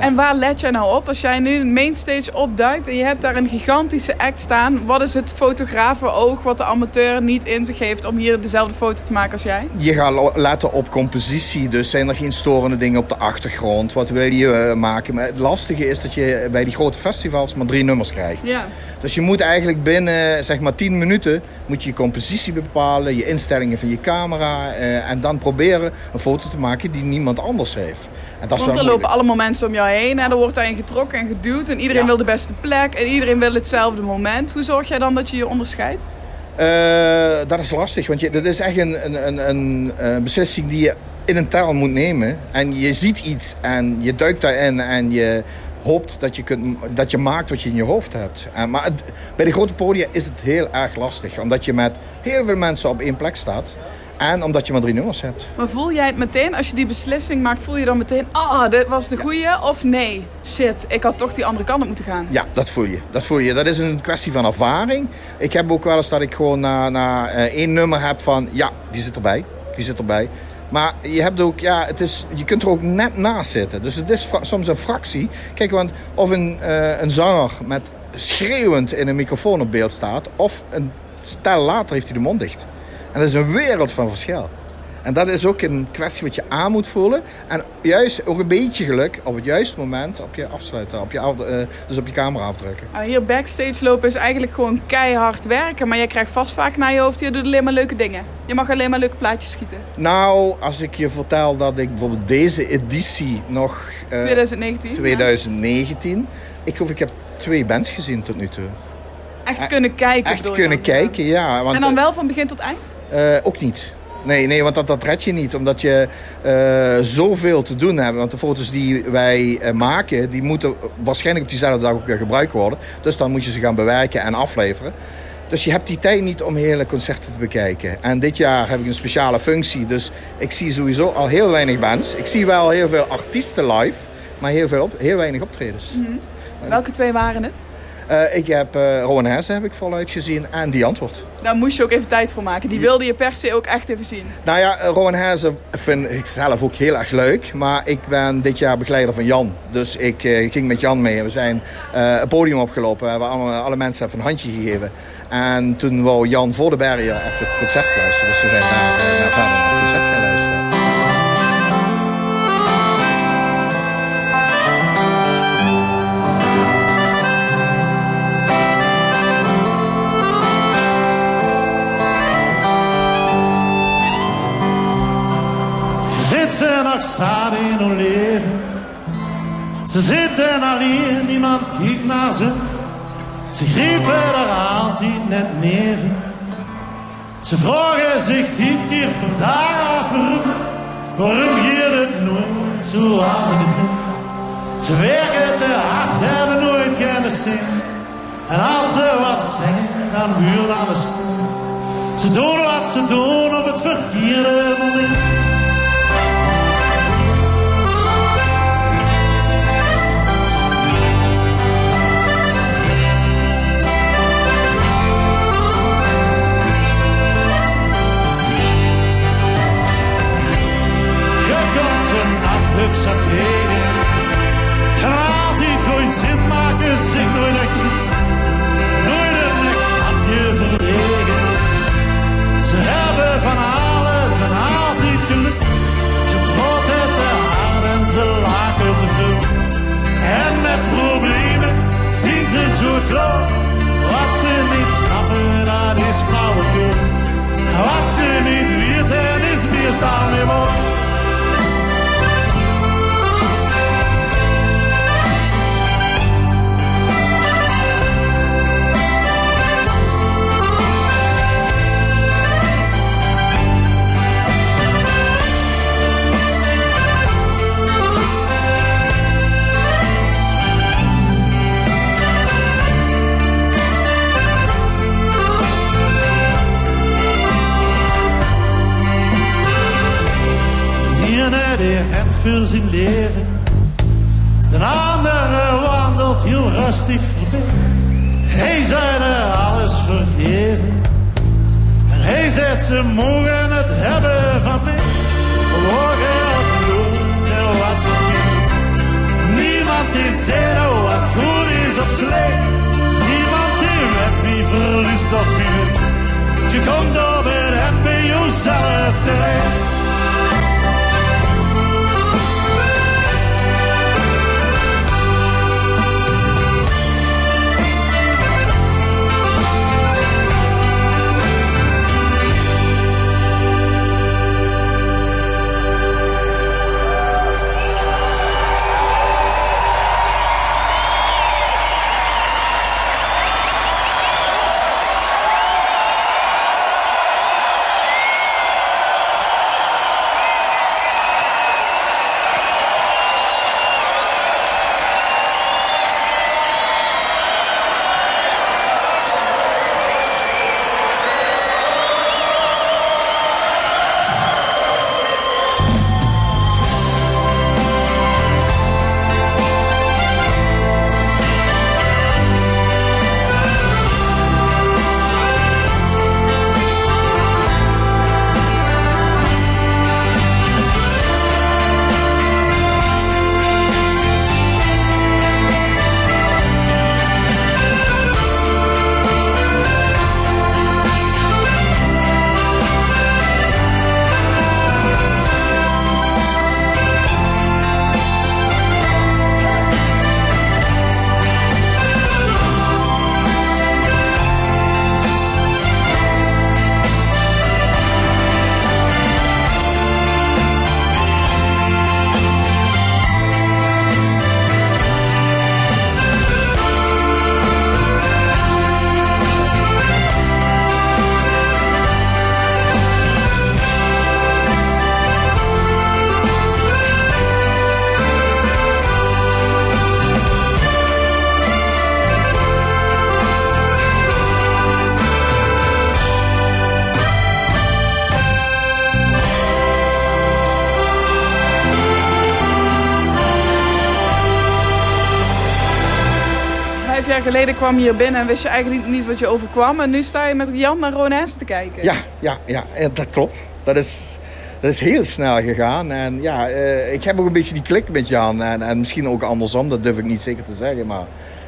Ja. En waar let jij nou op als jij nu een mainstage opduikt en je hebt daar een gigantische act staan? Wat is het fotografenoog wat de amateur niet in zich heeft om hier dezelfde foto te maken als jij? Je gaat letten op compositie, dus zijn er geen storende dingen op de achtergrond. Wat wil je eh, maken? Maar het lastige is dat je bij die grote festivals maar drie nummers krijgt. Ja. Dus je moet eigenlijk binnen zeg maar 10 minuten moet je, je compositie bepalen, je instellingen van je camera eh, en dan proberen een foto te maken die niemand anders heeft. En dat is Want wel er lopen moeilijk. allemaal mensen om jou en er wordt daarin getrokken en geduwd en iedereen Ja. wil de beste plek en iedereen wil hetzelfde moment. Hoe zorg jij dan dat je je onderscheidt? Eh, dat is lastig, want je, dat is echt een, een, een, een, eh, beslissing die je in een taal moet nemen. En je ziet iets en je duikt daarin en je hoopt dat je, kunt, dat je maakt wat je in je hoofd hebt. En, maar het- bij de grote podia is het heel erg lastig, omdat je met heel veel mensen op één plek staat. En omdat je maar drie nummers hebt. Maar voel jij het meteen, als je die beslissing maakt, voel je dan meteen, ah, dit was de goeie? Of nee, shit, ik had toch die andere kant op moeten gaan. Ja, dat voel je. Dat voel je. Dat is een kwestie van ervaring. Ik heb ook wel eens dat ik gewoon na, na eh, één nummer heb van... Ja, die zit erbij. Die zit erbij. Maar je hebt ook... Ja, het is, je kunt er ook net naast zitten. Dus het is soms een fractie. Kijk, want of een, eh, een zanger met schreeuwend in een microfoon op beeld staat... of een stel later heeft hij de mond dicht. En dat is een wereld van verschil. En dat is ook een kwestie wat je aan moet voelen. En juist ook een beetje geluk op het juiste moment op je afsluiten. Op je af, eh, dus op je camera afdrukken. Nou, hier backstage lopen is eigenlijk gewoon keihard werken. Maar jij krijgt vast vaak naar je hoofd, je doet alleen maar leuke dingen. Je mag alleen maar leuke plaatjes schieten. Nou, als ik je vertel dat ik bijvoorbeeld deze editie nog... eh, 2019. 2019. Ik geloof ik heb twee bands gezien tot nu toe. Echt kunnen kijken. Echt kunnen dan? kijken, ja. Want, En dan wel van begin tot eind? eh, ook niet. Nee, nee, want dat, dat red je niet. Omdat je eh, zoveel te doen hebt. Want de foto's die wij eh, maken, die moeten waarschijnlijk op diezelfde dag ook weer gebruikt worden. Dus dan moet je ze gaan bewerken en afleveren. Dus je hebt die tijd niet om hele concerten te bekijken. En dit jaar heb ik een speciale functie. Dus ik zie sowieso al heel weinig bands. Ik zie wel heel veel artiesten live, maar heel, veel op, heel weinig optredens. Welke twee waren het? Eh, ik heb uh, Rowan Hesse heb ik voluit gezien en die antwoord. Daar moest je ook even tijd voor maken. Die wilde je per se ook echt even zien. Nou ja, eh, Rowan Hesse vind ik zelf ook heel erg leuk. Maar ik ben dit jaar begeleider van Jan. Dus ik ging met Jan mee. We zijn een podium opgelopen. We hebben alle, alle mensen even een handje gegeven. En toen wou Jan voor de barrière even het concert luisteren. Dus we zijn naar, naar verder naar het concert gaan nog staat in hun leven? Ze zitten alleen, niemand kijkt naar ze. Ze griepen er altijd net neven. Ze vragen zich tien keer per dag af waarom. Waarom gaat het nooit zoals het ging? Ze werken te hard, hebben nooit geen zin. En als ze wat zeggen, dan huurt alles stil. Ze doen wat ze doen voor leven. De andere wandelt heel rustig voorbij. Hij zei alles vergeven. En hij zegt ze mogen het hebben van mij. Morgen op doen wat we. Niemand die zegt wat goed is of slecht. Niemand die weet wie verliest of wint. Je komt op het bij jezelf terecht. Geleden kwam je hier binnen en wist je eigenlijk niet, niet wat je overkwam. En nu sta je met Jan naar Rones te kijken. Ja, ja, ja, eh, dat klopt. Dat is, dat is heel snel gegaan. En ja, eh, ik heb ook een beetje die klik met Jan. En, en misschien ook andersom, dat durf ik niet zeker te zeggen. Maar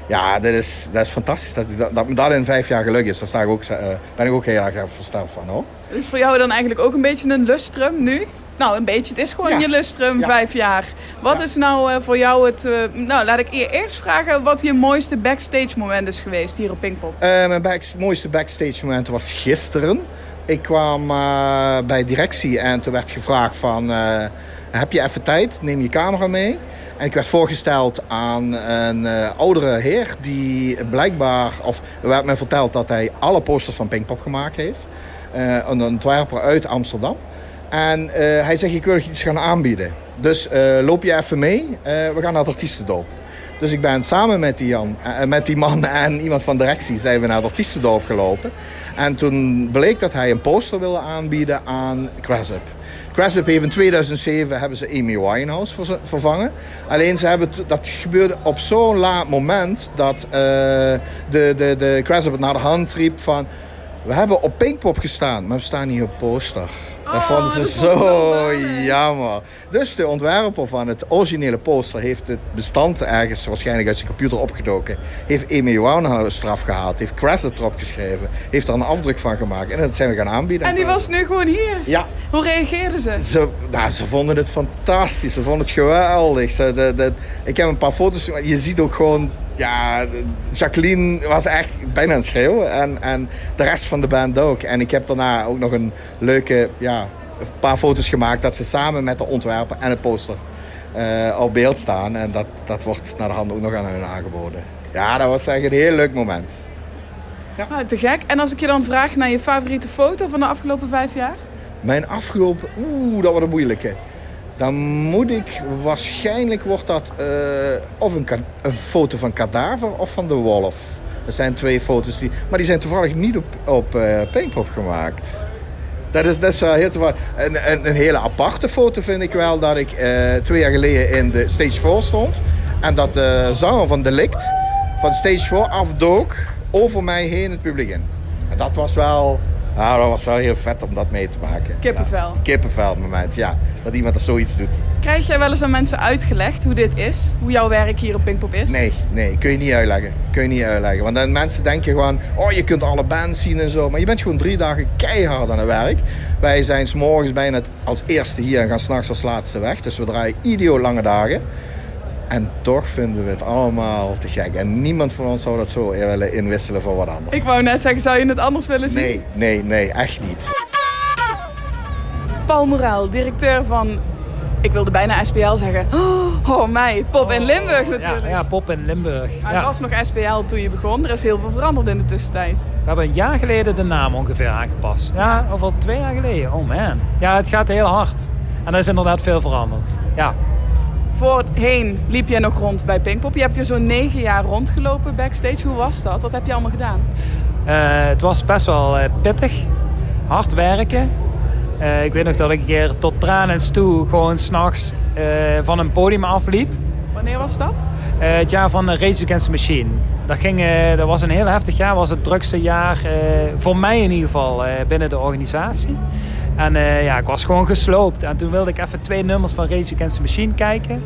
ja, dat is, dat is fantastisch. Dat, dat, dat me dat in vijf jaar geluk is, daar sta ik ook, eh, ben ik ook heel erg versteld van. Hoor. Is voor jou dan eigenlijk ook een beetje een lustrum nu? Nou, een beetje. Het is gewoon Ja. je lustrum, Ja. vijf jaar. Wat Ja. is nou eh, voor jou het... eh, nou, laat ik eerst vragen wat je mooiste backstage moment is geweest hier op Pinkpop. Eh, mijn back- mooiste backstage moment was gisteren. Ik kwam bij directie en toen werd gevraagd van... heb je even tijd? Neem je camera mee. En ik werd voorgesteld aan een oudere heer die blijkbaar... Of er werd me verteld dat hij alle posters van Pinkpop gemaakt heeft. Een ontwerper uit Amsterdam. En eh, hij zegt, ik wil iets gaan aanbieden. Dus eh, loop je even mee. Eh, we gaan naar het artiestendoop. Dus ik ben samen met die, Jan, met die man en iemand van directie zijn we naar het artiestendoop gelopen. En toen bleek dat hij een poster wilde aanbieden aan Crassup. Crassup heeft in 2007 hebben ze Amy Winehouse vervangen. Alleen ze hebben dat gebeurde op zo'n laat moment dat de, de, de Crassup het naar de hand riep van... We hebben op Pinkpop gestaan, maar we staan niet op poster. Dat Oh, vonden ze dat zo jammer. Dus de ontwerper van het originele poster heeft het bestand ergens waarschijnlijk uit zijn computer opgedoken. Heeft Amy Winehouse eraf gehaald, heeft Crasset erop geschreven, heeft er een afdruk van gemaakt en dat zijn we gaan aanbieden. En die was nu gewoon hier. Ja, Hoe reageerden ze? ze, nou, ze vonden het fantastisch. Ze vonden het geweldig. Ze, de, de- ik heb een paar foto's. Je ziet ook gewoon. Ja, Jacqueline was echt bijna aan het schreeuwen. En, en de rest van de band ook. En ik heb daarna ook nog een leuke. Ja, een paar foto's gemaakt. Dat ze samen met de ontwerper en het poster eh, op beeld staan. En dat, dat wordt naar de hand ook nog aan hun aangeboden. Ja, dat was echt een heel leuk moment. Ah, te gek. En als ik je dan vraag naar je favoriete foto van de afgelopen vijf jaar? Mijn afgelopen... Oeh, dat wordt een moeilijke. Dan moet ik... Waarschijnlijk wordt dat eh, of een, een foto van Kadaver of van de Wolf. Dat zijn twee foto's die... Maar die zijn toevallig niet op, op eh Pinkpop gemaakt. Dat is, dat wel heel. Een, een, hele aparte foto vind ik wel dat ik eh, twee jaar geleden in de stage 4 stond. En dat de zanger van Delict van stage 4 afdook over mij heen het publiek in. En dat was wel, ja, dat was wel heel vet om dat mee te maken. Kippenvel. Ja, kippenvel moment, ja. Dat iemand er zoiets doet. Krijg jij wel eens aan mensen uitgelegd hoe dit is? Hoe jouw werk hier op Pinkpop is? Nee, nee, kun je niet uitleggen. Kun je niet uitleggen. Want dan mensen denken gewoon, oh je kunt alle bands zien en zo. Maar je bent gewoon drie dagen keihard aan het werk. Wij zijn s morgens bijna als eerste hier en gaan s'nachts als laatste weg. Dus we draaien idioot lange dagen. En toch vinden we het allemaal te gek. En niemand van ons zou dat zo willen inwisselen voor wat anders. Ik wou net zeggen, zou je het anders willen zien? Nee, nee, nee, echt niet. Paul Moraal, directeur van, ik wilde bijna SPL zeggen. Oh, mij, Pop in Limburg natuurlijk. Ja, ja, Pop in Limburg. Maar het Ja. was nog SPL toen je begon. Er is heel veel veranderd in de tussentijd. We hebben een jaar geleden de naam ongeveer aangepast. Ja, of al twee jaar geleden. Oh man. Ja, het gaat heel hard. En er is inderdaad veel veranderd. Ja. Voorheen liep jij nog rond bij Pinkpop. Je hebt hier zo'n negen jaar rondgelopen backstage. Hoe was dat? Wat heb je allemaal gedaan? Eh, het was best wel eh, pittig. Hard werken. Eh, ik weet nog dat ik een keer tot tranens toe gewoon s'nachts van een podium afliep. Wanneer was dat? Het jaar van de Rage Against the Machine. Dat, ging, dat was een heel heftig jaar. was het drukste jaar, voor mij in ieder geval, binnen de organisatie. En eh, ja, ik was gewoon gesloopt. En toen wilde ik even twee nummers van Rage Against the Machine kijken.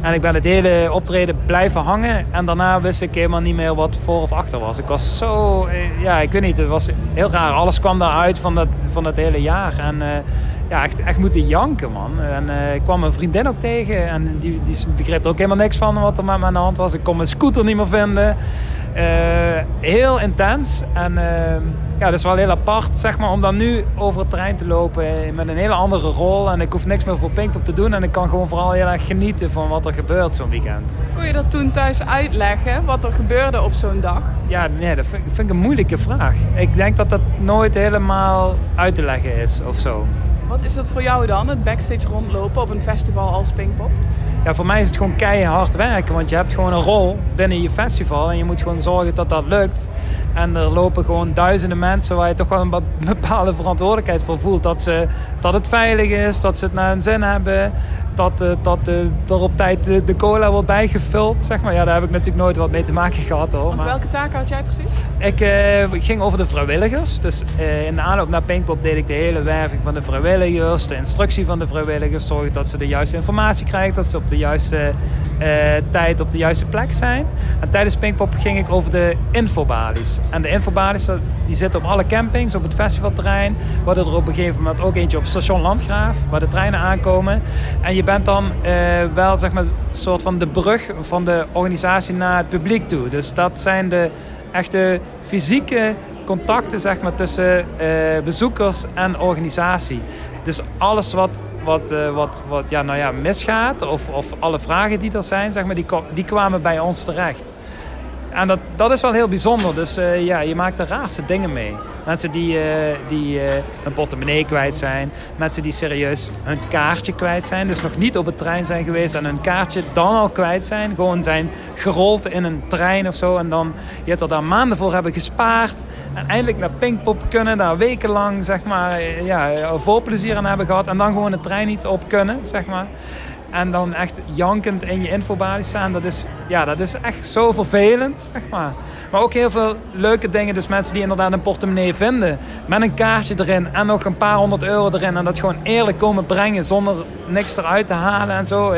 En ik ben het hele optreden blijven hangen. En daarna wist ik helemaal niet meer wat voor of achter was. Ik was zo, eh, ja, ik weet niet, het was heel raar. Alles kwam daaruit van dat, van dat hele jaar. En eh, ja, echt, echt moeten janken, man. En eh, ik kwam mijn vriendin ook tegen. En die, die begreep er ook helemaal niks van wat er met me aan de hand was. Ik kon mijn scooter niet meer vinden. Eh, heel intens. En eh, ja, dat is wel heel apart, zeg maar, om dan nu over het terrein te lopen met een hele andere rol. En ik hoef niks meer voor Pinkpop te doen. En ik kan gewoon vooral heel erg genieten van wat er gebeurt zo'n weekend. Kon je dat toen thuis uitleggen? Wat er gebeurde op zo'n dag? Ja, nee, dat vind, vind ik een moeilijke vraag. Ik denk dat dat nooit helemaal uit te leggen is of zo. Wat is dat voor jou dan, het backstage rondlopen op een festival als Pinkpop? Ja, voor mij is het gewoon keihard werken. Want je hebt gewoon een rol binnen je festival. En je moet gewoon zorgen dat dat lukt. En er lopen gewoon duizenden mensen waar je toch wel een be- bepaalde verantwoordelijkheid voor voelt. Dat, ze, dat het veilig is, dat ze het naar hun zin hebben. Dat, eh, dat eh, er op tijd de, de cola wordt bijgevuld. Zeg maar. Ja, daar heb ik natuurlijk nooit wat mee te maken gehad hoor. Want Maar welke taken had jij precies? ik eh, ging over de vrijwilligers. Dus eh, in de aanloop naar Pinkpop deed ik de hele werving van de vrijwilligers. De instructie van de vrijwilligers. Zorgen dat ze de juiste informatie krijgen. Dat ze op de juiste eh, tijd op de juiste plek zijn. En tijdens Pinkpop ging ik over de infobalies. En de infobalies dat- die zitten op alle campings, op het festivalterrein. We er op een gegeven moment ook eentje op station Landgraaf. Waar de treinen aankomen. En je bent dan eh, wel zeg maar soort van de brug van de organisatie naar het publiek toe. Dus dat zijn de echte fysieke contacten zeg maar, tussen eh, bezoekers en organisatie. Dus alles wat, wat, eh, wat, wat ja, nou ja, misgaat of, of alle vragen die er zijn, zeg maar, die, die kwamen bij ons terecht. En dat, dat is wel heel bijzonder. Dus eh, ja, je maakt de raarste dingen mee. Mensen die, eh, die eh, hun portemonnee kwijt zijn. Mensen die serieus hun kaartje kwijt zijn. Dus nog niet op het trein zijn geweest en hun kaartje dan al kwijt zijn. Gewoon zijn gerold in een trein of zo. En dan je hebt er daar maanden voor hebben gespaard. En eindelijk naar Pinkpop kunnen. Daar wekenlang zeg maar, ja, vol plezier aan hebben gehad. En dan gewoon de trein niet op kunnen, zeg maar. En dan echt jankend in je infobalie staan. Dat is, ja, dat is echt zo vervelend, zeg maar. Maar ook heel veel leuke dingen. Dus mensen die inderdaad een portemonnee vinden. Met een kaartje erin en nog een paar honderd euro erin. En dat gewoon eerlijk komen brengen zonder niks eruit te halen en zo.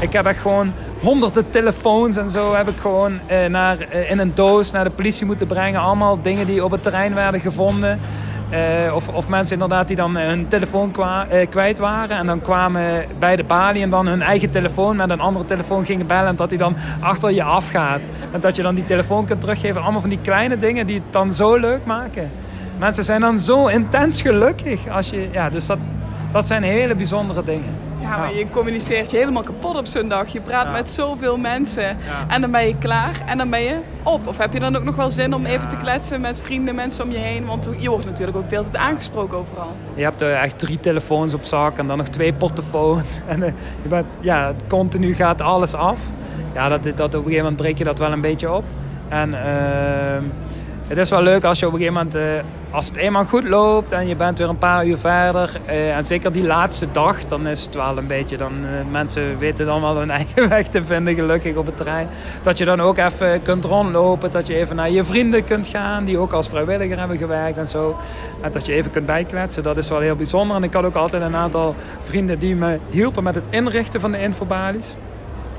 Ik heb echt gewoon honderden telefoons en zo heb ik gewoon eh, naar, eh, in een doos naar de politie moeten brengen. Allemaal dingen die op het terrein werden gevonden. Eh, of, of mensen inderdaad die dan eh, hun telefoon eh, kwijt waren. En dan kwamen bij de balie en dan hun eigen telefoon met een andere telefoon gingen bellen. En dat die dan achter je afgaat. En dat je dan die telefoon kunt teruggeven. Allemaal van die kleine dingen die het dan zo leuk maken. Mensen zijn dan zo intens gelukkig. Als je, ja, dus dat, dat zijn hele bijzondere dingen. Ja, maar je communiceert je helemaal kapot op zo'n dag. Je praat met zoveel mensen. En dan ben je klaar en dan ben je op. Of heb je dan ook nog wel zin om even te kletsen met vrienden, mensen om je heen? Want je wordt natuurlijk ook de hele tijd aangesproken overal. Je hebt eh, echt drie telefoons op zak en dan nog twee portofoons. En eh, je bent, ja, continu gaat alles af. Ja, dat, dat, op een gegeven moment breek je dat wel een beetje op. En ehm, het is wel leuk als je op een gegeven moment, eh, als het eenmaal goed loopt en je bent weer een paar uur verder. eh, en zeker die laatste dag, dan is het wel een beetje, dan eh, mensen weten dan wel hun eigen weg te vinden gelukkig op het terrein. Dat je dan ook even kunt rondlopen, dat je even naar je vrienden kunt gaan die ook als vrijwilliger hebben gewerkt en zo. En dat je even kunt bijkletsen, dat is wel heel bijzonder. En ik had ook altijd een aantal vrienden die me hielpen met het inrichten van de infobalies.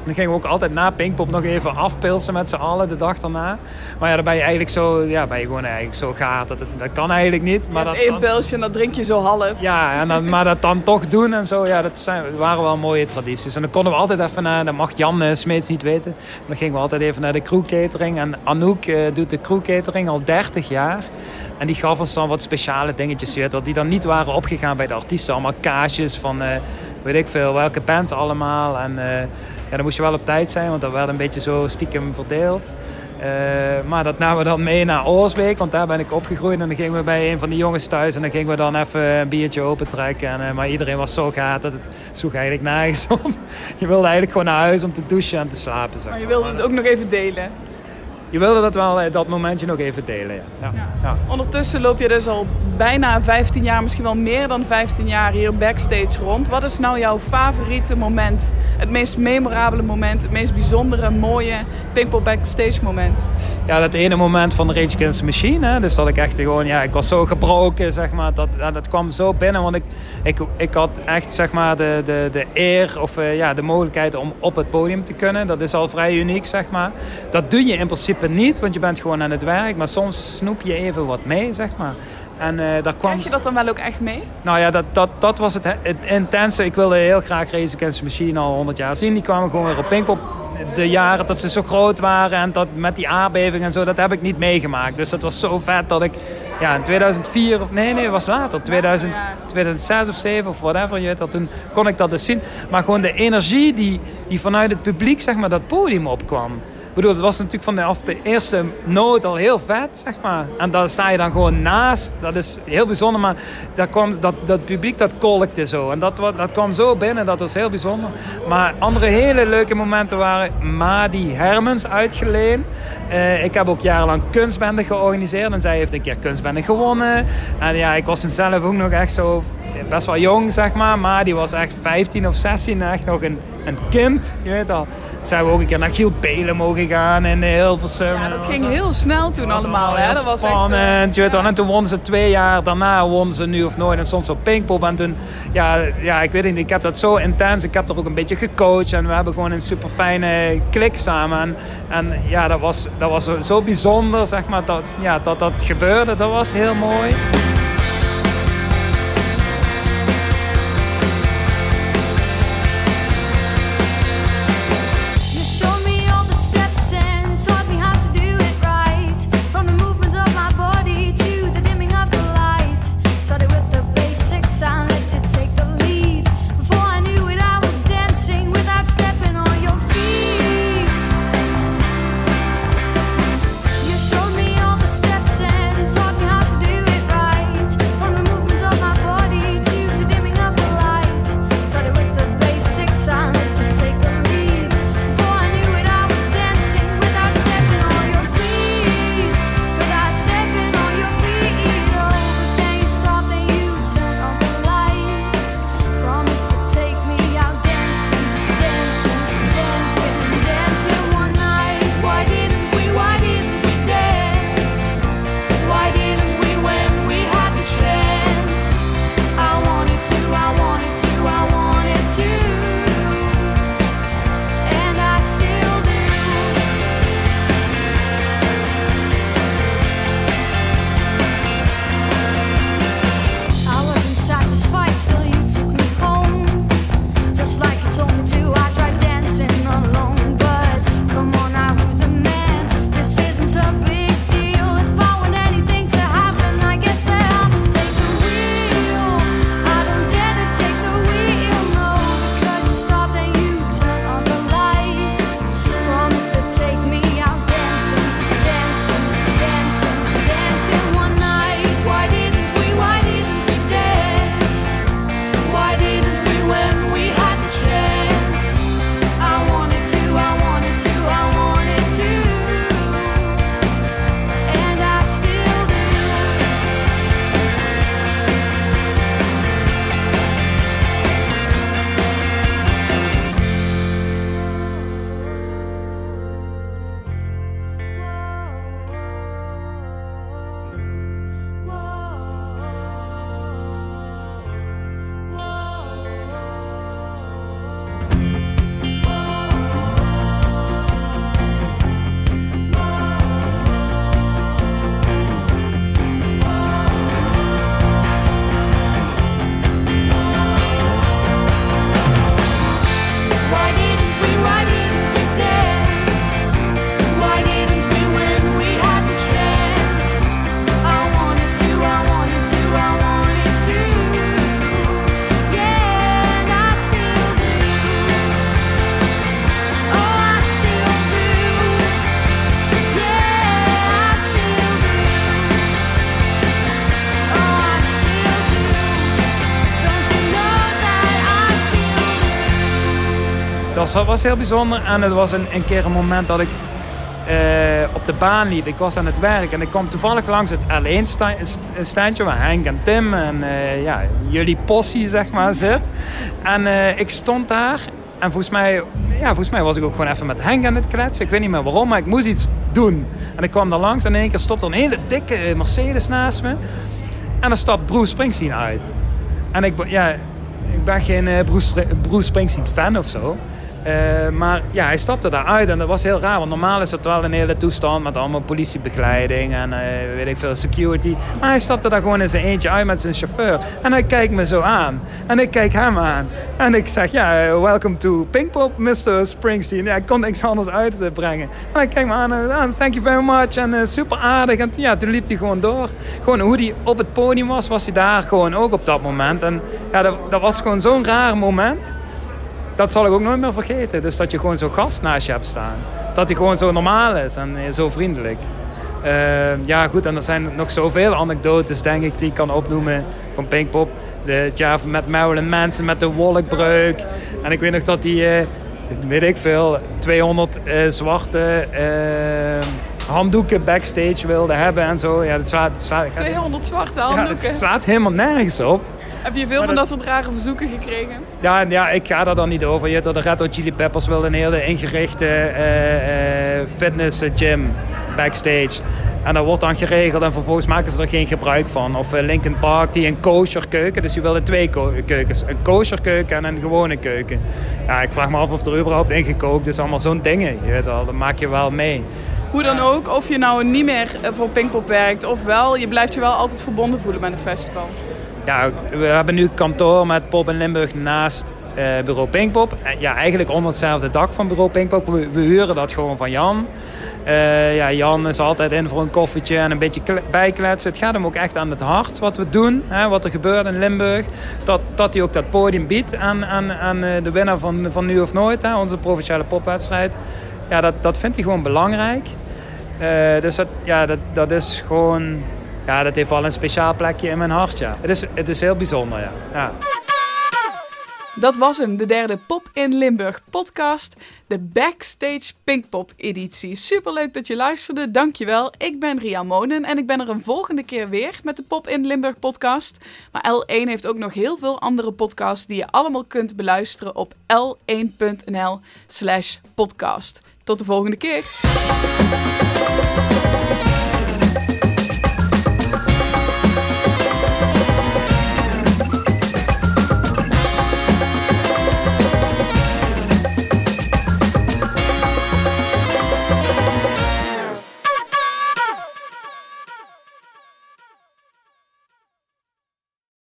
Dan gingen we ook altijd na Pinkpop nog even afpilsen met z'n allen de dag daarna. Maar ja, dan ben je eigenlijk zo, ja, ben je gewoon eigenlijk zo gaar. Dat, dat kan eigenlijk niet. Maar dat, één pilsje en dat drink je zo half. ja, en dan, maar dat dan toch doen en zo, ja, dat zijn, waren wel mooie tradities. En dan konden we altijd even naar, dat mag Jan uh, Smeets niet weten, maar dan gingen we altijd even naar de crew catering. En Anouk eh, doet de crew catering al 30 jaar. En die gaf ons dan wat speciale dingetjes, je weet die dan niet waren opgegaan bij de artiesten. Allemaal kaasjes van, eh, weet ik veel, welke bands allemaal. En eh, ja, dan moest je wel op tijd zijn, want dat werd een beetje zo stiekem verdeeld. Eh, maar dat namen we dan mee naar Oorsbeek, want daar ben ik opgegroeid. En dan gingen we bij een van de jongens thuis en dan gingen we dan even een biertje opentrekken. En, eh, maar iedereen was zo gaat dat het sloeg eigenlijk nergens om. Je wilde eigenlijk gewoon naar huis om te douchen en te slapen. Zeg Maar je wilde het ook nog even delen. Je wilde dat wel, eh, dat momentje nog even delen. Ja. Ja. Ondertussen loop je dus al bijna 15 jaar, misschien wel meer dan 15 jaar hier backstage rond. Wat is nou jouw favoriete moment? Het meest memorabele moment, het meest bijzondere, mooie Pinkpop backstage moment? Ja, dat ene moment van de Rage Against the Machine. Hè, dus dat ik echt gewoon, ja, ik was zo gebroken, zeg maar. Dat, dat, dat kwam zo binnen, want ik, ik, ik had echt, zeg maar, de, de, de eer of eh, ja, de mogelijkheid om op het podium te kunnen. Dat is al vrij uniek, zeg maar. Dat doe je in principe niet, want je bent gewoon aan het werk. Maar soms snoep je even wat mee, zeg maar. En eh, daar kwam... Krijg je dat dan wel ook echt mee? Nou ja, dat, dat, dat was het, het intense. Ik wilde heel graag Race Against the Machine al 100 jaar zien. Die kwamen gewoon weer op Pinkpop. De jaren dat ze zo groot waren en dat met die aardbeving en zo, dat heb ik niet meegemaakt. Dus dat was zo vet dat ik ja, in 2004 of nee, nee, het was later, 2000, Ja. 2006 of 7 of whatever, je weet dat, toen kon ik dat dus zien. Maar gewoon de energie die, die vanuit het publiek, zeg maar, dat podium opkwam. Bedoel, het was natuurlijk vanaf de eerste noot al heel vet, zeg maar. En daar sta je dan gewoon naast. Dat is heel bijzonder, maar daar kwam, dat, dat publiek dat kolkte zo. En dat, dat kwam zo binnen, dat was heel bijzonder. Maar andere hele leuke momenten waren Madi Hermans uitgeleen. Eh, ik heb ook jarenlang kunstbende georganiseerd en zij heeft een keer kunstbende gewonnen. En ja, ik was toen zelf ook nog echt zo best wel jong, zeg maar. Die was echt 15 of 16, echt nog een, een kind, je weet al. Zijn we ook een keer naar Giel Belen mogen gaan in Hilversum. Ja, En dat was ging heel snel toen allemaal. Hè? Dat was echt, eh, spannend, je weet wel. En toen wonnen ze twee jaar daarna, wonnen ze nu of nooit. En ze op Pinkpop. En toen, ja, ja, ik weet niet, ik heb dat zo intens. Ik heb er ook een beetje gecoacht. En we hebben gewoon een super fijne klik samen. En, en ja, dat was, dat was zo, zo bijzonder, zeg maar, dat, ja, dat dat gebeurde. Dat was heel mooi. Was, was heel bijzonder. En het was een, een keer een moment dat ik eh, op de baan liep. Ik was aan het werk en ik kwam toevallig langs het L1-standje waar Henk en Tim en eh, ja, jullie possie zeg maar zit. En eh, ik stond daar en volgens mij, ja, volgens mij was ik ook gewoon even met Henk aan het kletsen. Ik weet niet meer waarom, maar ik moest iets doen. En ik kwam daar langs en in één keer stopt er een hele dikke Mercedes naast me. En dan stapt Bruce Springsteen uit. En ik, ja, ik ben geen eh, Bruce Springsteen fan of zo. Eh, maar ja, hij stapte daaruit en dat was heel raar. Want normaal is het wel een hele toestand met allemaal politiebegeleiding en eh, weet ik veel, security. Maar hij stapte daar gewoon in zijn eentje uit met zijn chauffeur. En hij kijkt me zo aan. En ik kijk hem aan. En ik zeg, ja, eh, welcome to Pinkpop, Mr. Springsteen. Ik kon niks anders uitbrengen. En hij kijkt me aan, ah, thank you very much. En super aardig. En ja, toen liep hij gewoon door. Gewoon hoe hij op het podium was, was hij daar gewoon ook op dat moment. En ja, dat, dat was gewoon zo'n raar moment dat zal ik ook nooit meer vergeten. Dus dat je gewoon zo'n gast naast je hebt staan. Dat hij gewoon zo normaal is en eh, zo vriendelijk. Eh, ja, goed, en er zijn nog zoveel anekdotes, denk ik, die ik kan opnoemen van Pinkpop. De, het jaar met Marilyn Manson met de wolkbreuk. En ik weet nog dat hij, eh, weet ik veel, 200 eh, zwarte eh, handdoeken backstage wilde hebben en zo. Ja, dat slaat, slaat, 200 zwarte ja, handdoeken. het slaat helemaal nergens op. Heb je veel Maar van dat- dat soort rare verzoeken gekregen? Ja, ja, ik ga daar dan niet over. Je wel, de Red Hot Chili Peppers wilden een hele ingerichte eh, fitness eh, gym backstage. En dat wordt dan geregeld en vervolgens maken ze er geen gebruik van. Of Linkin Park die een kosher keuken, dus die wilden twee keukens. Een kosher keuken en een gewone keuken. Ja, ik vraag me af of er überhaupt ingekookt is. Allemaal zo'n dingen, je weet wel, dat maak je wel mee. Hoe dan ook, of je nou niet meer voor Pinkpop werkt of wel, je blijft je wel altijd verbonden voelen met het festival. Ja, we hebben nu kantoor met Pop in Limburg naast eh, bureau Pinkpop. Ja, eigenlijk onder hetzelfde dak van bureau Pinkpop. We, huren dat gewoon van Jan. Eh, ja, Jan is altijd in voor een koffietje en een beetje kle- bijkletsen. Het gaat hem ook echt aan het hart wat we doen, hè, wat er gebeurt in Limburg. Dat, dat hij ook dat podium biedt aan, aan, aan eh, de winnaar van, van Nu of Nooit, hè, onze provinciale popwedstrijd. Ja, dat, dat vindt hij gewoon belangrijk. Dus dat, ja, dat, dat is gewoon... Ja, dat heeft wel een speciaal plekje in mijn hart, ja. Het is, het is heel bijzonder, ja. ja. Dat was hem, de derde Pop in Limburg podcast, de Backstage Pinkpop editie. Superleuk dat je luisterde, dankjewel. Ik ben Ria Monen en ik ben er een volgende keer weer met de Pop in Limburg podcast. Maar L1 heeft ook nog heel veel andere podcasts die je allemaal kunt beluisteren op l1.nl slash podcast. Tot de volgende keer.